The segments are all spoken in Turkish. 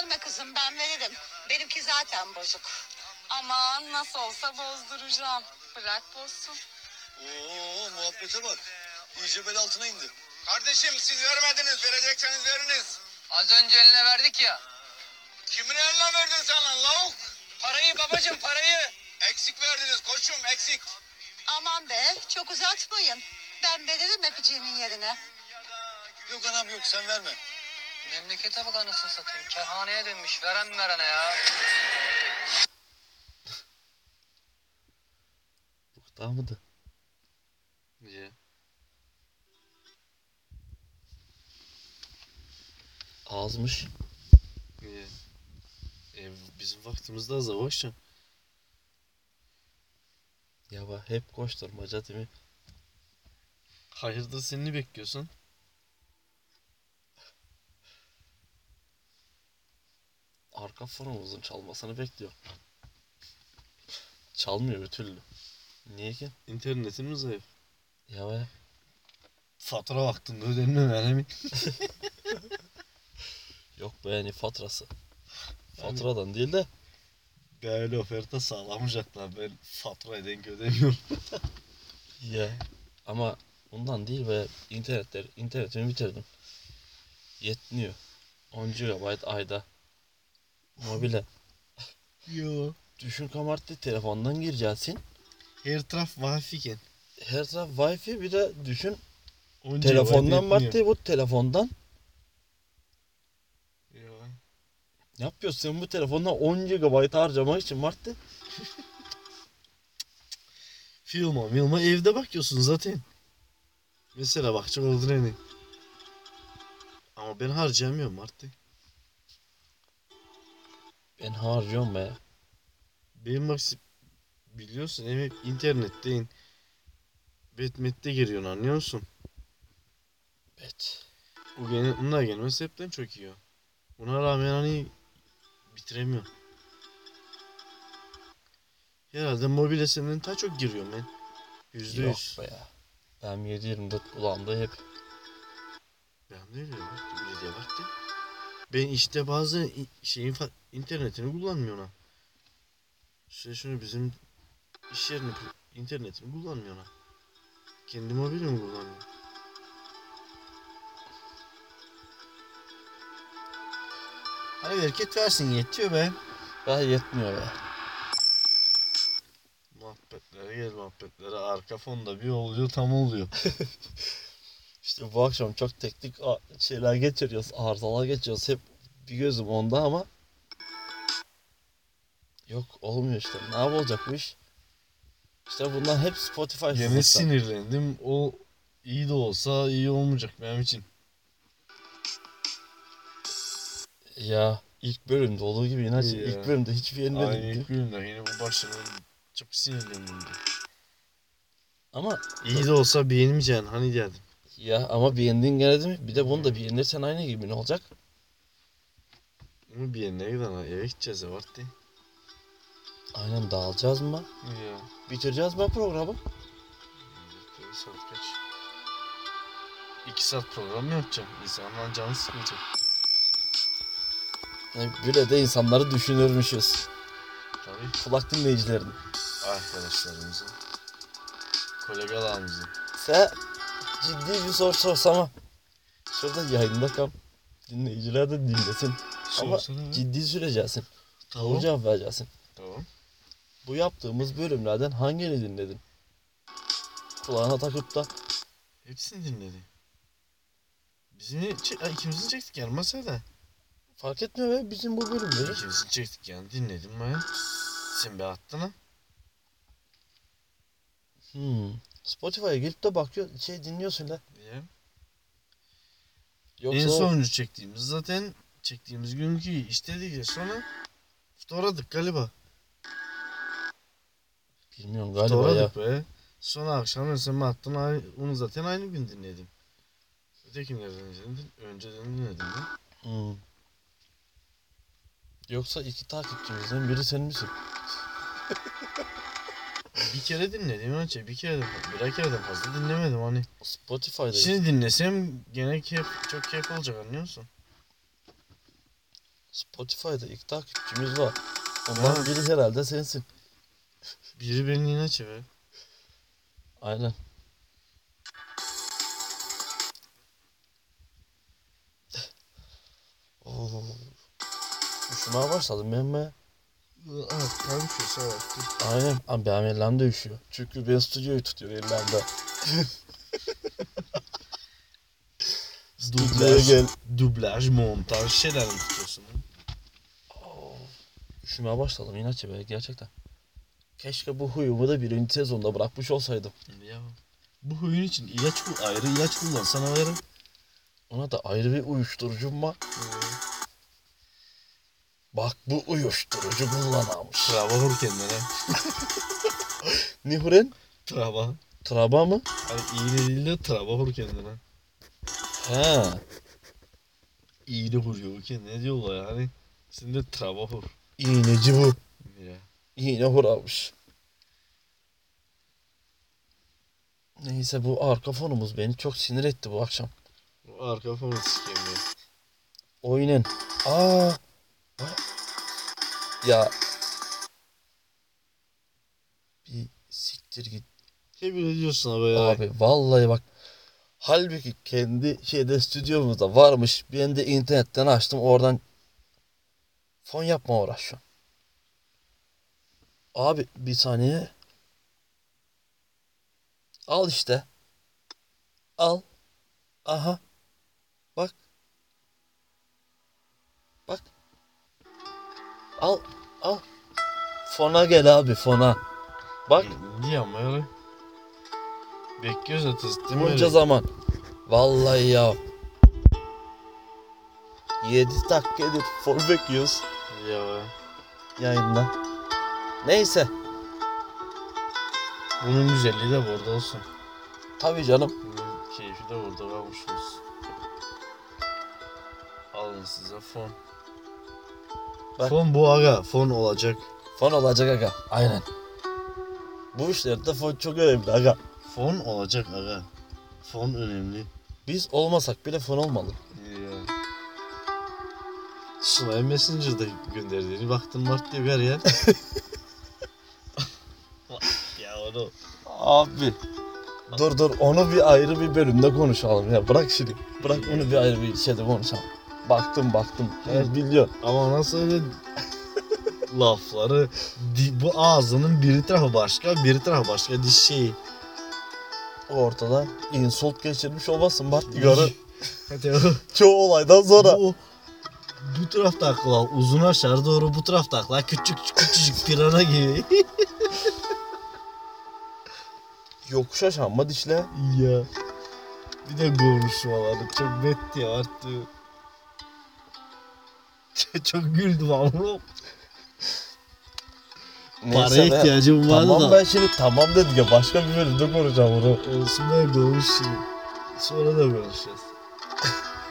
gelme kızım ben veririm. Benimki zaten bozuk. Aman nasıl olsa bozduracağım. Bırak bozsun. Oo muhabbete bak. İyice bel altına indi. Kardeşim siz vermediniz. Verecekseniz veriniz. Az önce eline verdik ya. Kimin eline verdin sen lan lavuk? Parayı babacım parayı. Eksik verdiniz koçum eksik. Aman be çok uzatmayın. Ben veririm öpeceğimin yerine. Yok anam yok sen verme. Memlekete bak anasını satayım. Kerhaneye dönmüş. Veren verene ya. Bu kadar mıydı? Niye? Azmış. Niye? E, bizim vaktimizde az boşça. Ya bak hep koşturmaca değil mi? Hayırdır seni bekliyorsun? Arka fonumuzun çalmasını bekliyor. Çalmıyor bir türlü. Niye ki? İnternetin mi zayıf? Ya be. Fatura vaktinde ödenmiyor yani. Yok be yani faturası. Faturadan değil de Değerli oferta sağlamayacaklar. Ben faturayı denk ödemiyorum. ya. Ama bundan değil be. İnternetler, internetimi bitirdim. Yetmiyor. 10 GB ayda. Mobile. Yo. Düşün kamarttı telefondan gireceksin. Her taraf wifi'ken. Her taraf wifi bir de düşün Onca telefondan yetmiyor. maddi bu telefondan. Yo. Ne yapıyorsun sen bu telefondan 10 GB harcamak için Mart'ta? Filma milma evde bakıyorsun zaten. Mesela bakacak oldun hani. Ama ben harcayamıyorum artık. Ben harcıyorum be. Benim bak biliyorsun hep internetteyim. Betmet'te giriyorsun anlıyor musun? Evet. Bu gene, bunlar gelmesi hepten çok iyi. Buna rağmen hani bitiremiyorum. Herhalde mobile senden daha çok giriyorum ben. Yüzde Yok yüz. be ya. Ben 7-24 kulağımda hep. Ben de öyle. Öyle baktım. Ben işte bazen i- şeyin internetini kullanmıyorum ha. İşte şunu bizim iş yerinin pu- internetini kullanmıyorum ha. Kendi mobilimi kullanıyorum. Hani hareket versin yetiyor be. Daha yetmiyor be. Muhabbetlere gel muhabbetlere. Arka fonda bir oluyor tam oluyor. İşte bu akşam çok teknik şeyler geçiriyoruz. Arızalar geçiyoruz. Hep bir gözüm onda ama. Yok olmuyor işte. Ne yapacak bu iş? İşte bundan hep Spotify sızlıktan. sinirlendim. O iyi de olsa iyi olmayacak benim için. Ya ilk bölümde olduğu gibi inanç Ya. ilk bölümde hiçbir yerine Aynı ilk bölümde yine bu başladı. Çok sinirlendim. Ama İyi de olsa beğenmeyeceksin hani derdim. Ya ama beğendin gene değil mi? Bir de bunu da beğenirsen aynı gibi ne olacak? Beğenene kadar ha, eve gideceğiz ya vakti. Aynen dağılacağız mı? Ya. Bitireceğiz mi programı? Tabii saat kaç? İki saat program mı yapacağım? İnsanların canı sıkılacak. Yani böyle de insanları düşünürmüşüz. Tabii. Kulak dinleyicilerin. Arkadaşlarımızın. Kolegalarımızın. Sen ciddi bir soru sorsama. Şurada yayında kal. Dinleyiciler de dinlesin. Ama Sorsana. ciddi süreceksin. Doğru Tamam. cevap vereceksin. Tamam. Bu yaptığımız bölümlerden hangini dinledin? Kulağına takıp da Hepsini dinledi. Bizim ikimizin çektik yani masada. fark etmiyor be bizim bu bölümleri. İkimizin çektik yani dinledim ben. Sen bir attın ha. Hmm. Spotify'a girip de bakıyor şey dinliyorsun la. Ya. Yoksa en sonuncu çektiğimiz zaten çektiğimiz günkü işledik ya sonra fotoğradık galiba. bilmiyorum galiba ya. Fotoğradık be. Sonra akşam mi attın onu zaten aynı gün dinledim. Ötekilerden önceden, önceden dinledim ben. Hmm. Yoksa iki takipçimizden biri sen misin? Bir kere dinledim önce bir kere birer kereden fazla dinlemedim hani. Spotify'da Şimdi dinlesem gene keyif, çok keyif olacak anlıyor musun? Spotify'da ilk takipçimiz var. Ondan biri herhalde sensin. Biri beni yine çevir. Aynen. Oo. Üşümeye başladım ben mi? Ah tam şu savaştı. Aynen. Abi ellerim de üşüyor. Çünkü ben stüdyoyu tutuyor. Stüdyoya Dublaj, gel. dublaj, montaj şeyler mi tutuyorsun? ha? Üşümeye başladım inatçı be gerçekten. Keşke bu huyumu da birinci sezonda bırakmış olsaydım. Ya bu huyun için ilaç bu ayrı ilaç kullan sana veririm. Ona da ayrı bir uyuşturucum var. Bak bu uyuşturucu kullanılmış. Traba vur kendine. Nihuren? Traba. Traba mı? Hani iğne değil de traba vur kendine. He. İğne vuruyor kendine diyorlar yani. Sen de traba vur. İğneci bu. Ya. İğne vuramış. Neyse bu arka fonumuz beni çok sinir etti bu akşam. Bu arka fonu sikeyim ya. Oyunun. Aa. Ya. Bir siktir git Tebrik ediyorsun abi ya. abi. Vallahi bak. Halbuki kendi şeyde stüdyomuzda varmış. Ben de internetten açtım oradan fon yapma uğraşıyorum. Abi bir saniye. Al işte. Al. Aha. Al. Al. Fona gel abi fona. Bak. Niye ama öyle? Bekliyoruz zaten. değil mi Bunca zaman. Vallahi ya. 7 dakikadır fon bekliyoruz Ya. yayında. Neyse. Bunun güzelliği de burada olsun. Tabii canım. Bunun keyfi de burada olsun. Alın size fon. Bak. Fon bu aga. Fon olacak. Fon olacak aga. Aynen. Bu işlerde fon çok önemli aga. Fon olacak aga. Fon önemli. Biz olmasak bile fon olmalı. Ya. Sunay Messenger'da gönderdiğini baktın Mart diye ver ya. ya onu. Abi. Dur dur onu bir ayrı bir bölümde konuşalım ya. Bırak şimdi. Bırak onu bir ayrı bir şeyde konuşalım. Baktım baktım. Her biliyorsun. Ama nasıl öyle lafları di- bu ağzının bir tarafı başka bir tarafı başka diş şeyi. Ortada insult geçirmiş olmasın bak o. Çoğu olaydan sonra. Bu, bu tarafta akla uzun aşağı doğru bu tarafta akla küçük küçücük pirana gibi. Yokuş aşağı mı dişle? ya. Bir de konuşmaları çok net ya artık. Çok güldüm ama. Paraya be. ihtiyacım vardı Tamam da. ben şimdi tamam dedik ya başka bir bölümde konuşacağım bunu. Olsun ben konuşayım. Sonra da konuşacağız.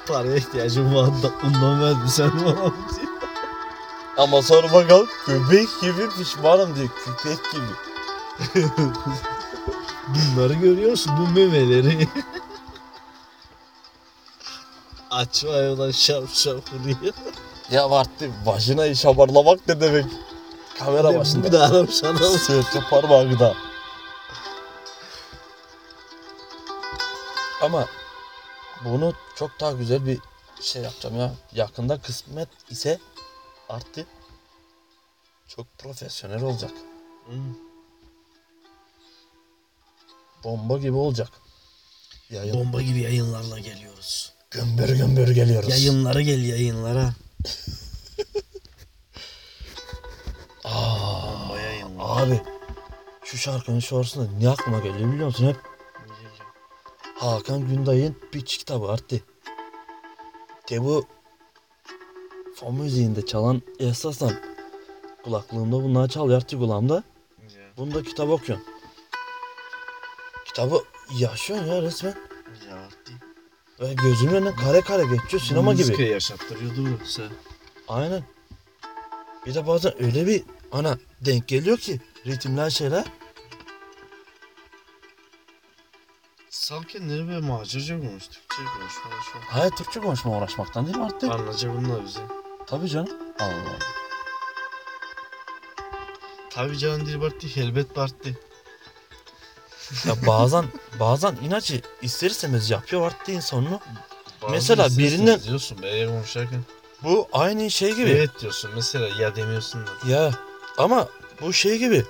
Paraya ihtiyacım vardı da ondan verdim sen bana diyor. Ama sonra bakalım köpek gibi pişmanım diyor köpek gibi. Bunları görüyorsun bu memeleri. Açma ayağından şap şap vuruyor. Ya vardı vajinayı şamarlamak ne demek? Kamera Bu başında. da Arap şanalı. Sırtı parmağı da. Ama bunu çok daha güzel bir şey yapacağım ya. Yakında kısmet ise artık çok profesyonel olacak. Bomba gibi olacak. Yayın. Bomba gibi yayınlarla geliyoruz. Gömbür gömbür geliyoruz. Yayınlara gel yayınlara. Aa, abi şu şarkının şu arasında ne aklıma geliyor biliyor musun hep? Hakan Günday'ın bir kitabı arttı. De bu fon müziğinde çalan esasen kulaklığımda bunlar çalıyor artık kulağımda. Bunda kitap okuyorum. Kitabı yaşıyorsun ya resmen. Ve gözümün önünden kare kare geçiyor sinema gibi. Müzika yaşattırıyor dur sen. Aynen. Bir de bazen öyle bir ana denk geliyor ki ritimler şeyler. Sal kendini böyle macerca konuş. Türkçe konuşma. an. Hayır Türkçe konuşma uğraşmaktan değil mi artık? Anlayacak bunlar bize. Tabii canım. Allah Allah. Tabii canım Dilbart'tı, Helbet Bart'tı. Ya bazen bazen inatçı ister istemez yapıyor Artti insanını. Mesela birinin- diyorsun be konuşarken. Bu aynı şey gibi. Evet diyorsun mesela ya demiyorsun da. Ya ama bu şey gibi.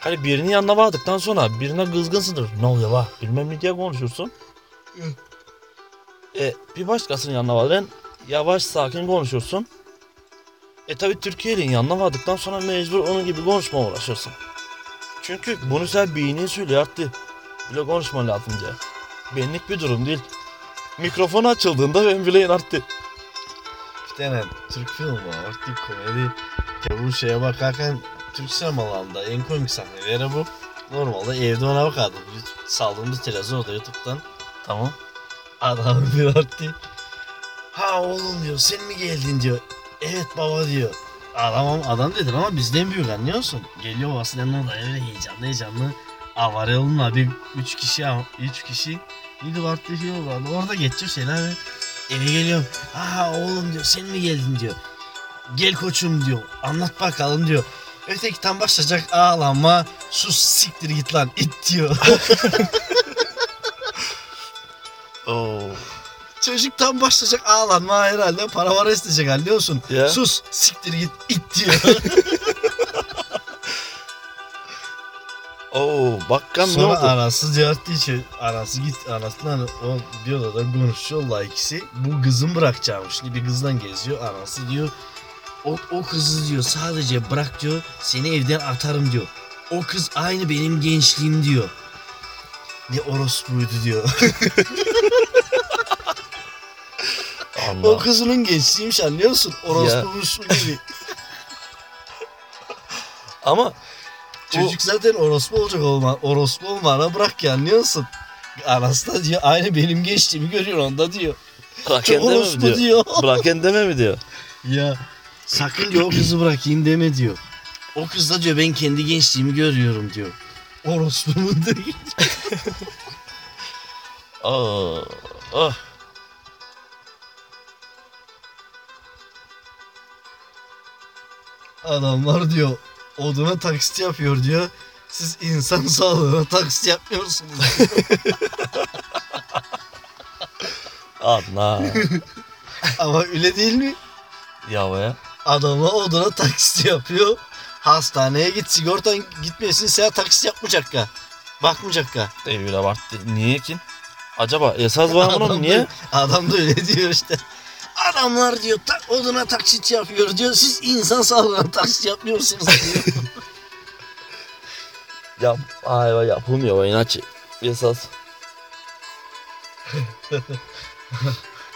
Hani birinin yanına vardıktan sonra birine kızgınsındır. Ne oluyor va? Bilmem ne diye konuşursun. E, bir başkasının yanına vardın. Yavaş sakin konuşursun. E tabi Türkiye'nin yanına vardıktan sonra mecbur onun gibi konuşma uğraşırsın. Çünkü bunu sen beynin söylüyor arttı. Bile konuşman lazım diye. Benlik bir durum değil. Mikrofon açıldığında ben bile arttı. Bir tane Türk filmi var artık komedi. Bu şeye bakarken Türk sinemalarında en komik sahneleri bu. Normalde evde ona bakardım. Saldığımda televizyonda YouTube'dan. Tamam. Adam diyor artık. Ha oğlum diyor sen mi geldin diyor. Evet baba diyor. Adam, adam dedin ama bizden büyük anlıyor musun? Geliyor babasının orada öyle heyecanlı heyecanlı. Avare yoluna bir üç kişi üç kişi bir şey oldu. Orada geçiyor şeyler ve eve geliyorum. Ha oğlum diyor sen mi geldin diyor. Gel koçum diyor. Anlat bakalım diyor. Öteki tam başlayacak ağlama. Sus siktir git lan it diyor. Oo. Çocuk tam başlayacak ağlanma herhalde para var isteyecek anlıyor musun? Ya. Sus siktir git it diyor. Oo bakkan ne Sonra oldu? arası diyor için arası git arasından o diyorlar da konuşuyorlar ikisi. Bu kızın bırakacağımış. Şimdi bir kızla geziyor anası diyor. O, o kızı diyor sadece bırak diyor seni evden atarım diyor. O kız aynı benim gençliğim diyor. Ne orospuydu diyor. Allah. o kızının gençliğiymiş anlıyor musun? Orospumuş gibi. Ama Çocuk zaten orospu olacak olma, orospu olmana bırak ya anlıyor musun? Anası da diyor aynı benim geçtiğimi görüyor onda diyor. bırakın deme mi diyor? diyor. Bırakın deme mi diyor? Ya sakın diyor o kızı bırakayım deme diyor. O kız da diyor ben kendi gençliğimi görüyorum diyor. Orospu mu değil? Aa, ah. Adamlar diyor oduna taksit yapıyor diyor. Siz insan sağlığına taksit yapmıyorsunuz. Anla. Ama öyle değil mi? ya be. Adamla oduna taksit yapıyor. Hastaneye git sigortan gitmesin sen taksit yapmayacak ka. Bakmayacak ka. Devire var. Niye ki? Acaba esas var mı onun niye? Da, adam da öyle diyor işte. Adamlar diyor tak, oduna taksit yapıyor diyor. Siz insan sağlığına taksit yapmıyorsunuz diyor. Yap, ay yapılmıyor inatçı. Esas.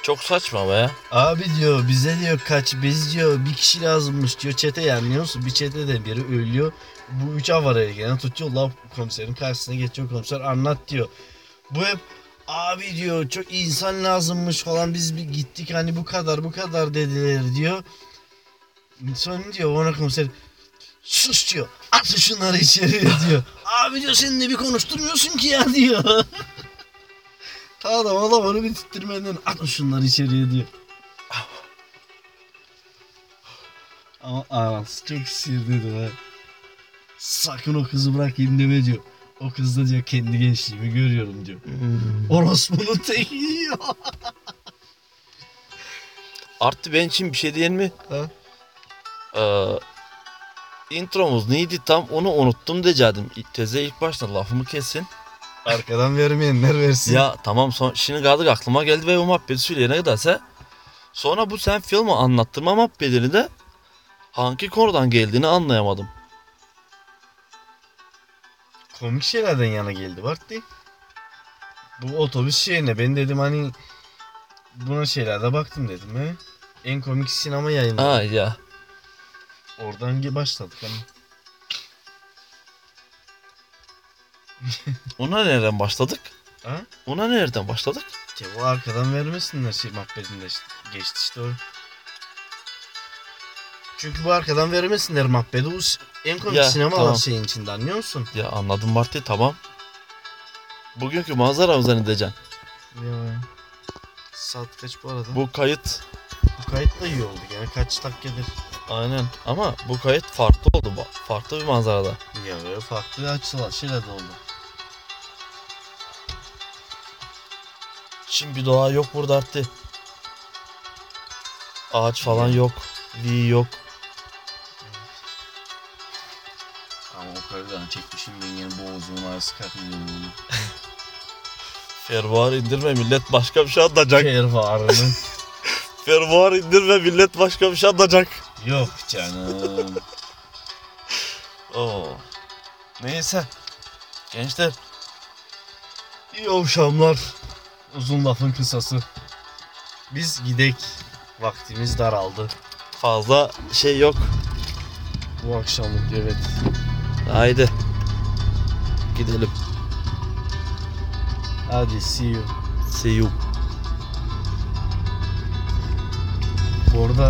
Çok saçma be. Abi diyor bize diyor kaç biz diyor bir kişi lazımmış diyor çete yani biliyor musun? Bir çetede biri ölüyor. Bu üç avaraya gelen tutuyorlar komiserin karşısına geçiyor komiser anlat diyor. Bu hep abi diyor çok insan lazımmış falan biz bir gittik hani bu kadar bu kadar dediler diyor. Sonra diyor ona komiser sus diyor atın şunları içeri diyor. Abi diyor sen de bir konuşturmuyorsun ki ya diyor. Ta adam onu bir tittirmeden atın şunları içeriye diyor. Ama anası çok sinirliydi be. Sakın o kızı bırakayım deme diyor. O kız da diyor kendi gençliğimi görüyorum diyor. Orospunun teki diyor. Artı ben için bir şey diyelim mi? Ha? Ee, intromuz neydi tam onu unuttum diyecektim. Teze ilk başta lafımı kesin. Arkadan vermeyenler versin. Ya tamam son, şimdi kaldık aklıma geldi ve o muhabbeti söyleyene kadarsa sonra bu sen filmi anlattırma muhabbetini de hangi konudan geldiğini anlayamadım. Komik şeylerden yana geldi Bartlı. Bu otobüs şeyine ben dedim hani buna şeylerde baktım dedim he. En komik sinema yayını. Ha ya. Oradan başladık hani. Ona nereden başladık? Ha? Ona nereden başladık? Ya bu arkadan vermesinler şey muhabbetinde işte. geçti işte o. Çünkü bu arkadan vermesinler muhabbeti. Bu s- en komik Ya, sinema tamam. şeyin içinde anlıyor musun? Ya anladım Marti tamam. Bugünkü manzaramızdan edeceksin. Ya. Saat kaç bu arada? Bu kayıt Bu kayıt da iyi oldu. Yani kaç dakikadır. Aynen ama bu kayıt farklı oldu. Farklı bir manzarada. Ya böyle farklı açılar şeyler de oldu. Şimdi bir doğa yok burada Artti. Ağaç falan yok. V yok. Çekmişim ben yine boğazımın arası kalkmıyor. Fermuar indirme millet başka bir şey anlayacak. Kervanın. Fermuar indirme millet başka bir şey anlayacak. Yok canım. Oo. Neyse. Gençler İyi akşamlar. Uzun lafın kısası. Biz gidek. Vaktimiz daraldı. fazla şey yok. Bu akşamlık evet. Haydi. Gidelim. Hadi see you. See you. Bu arada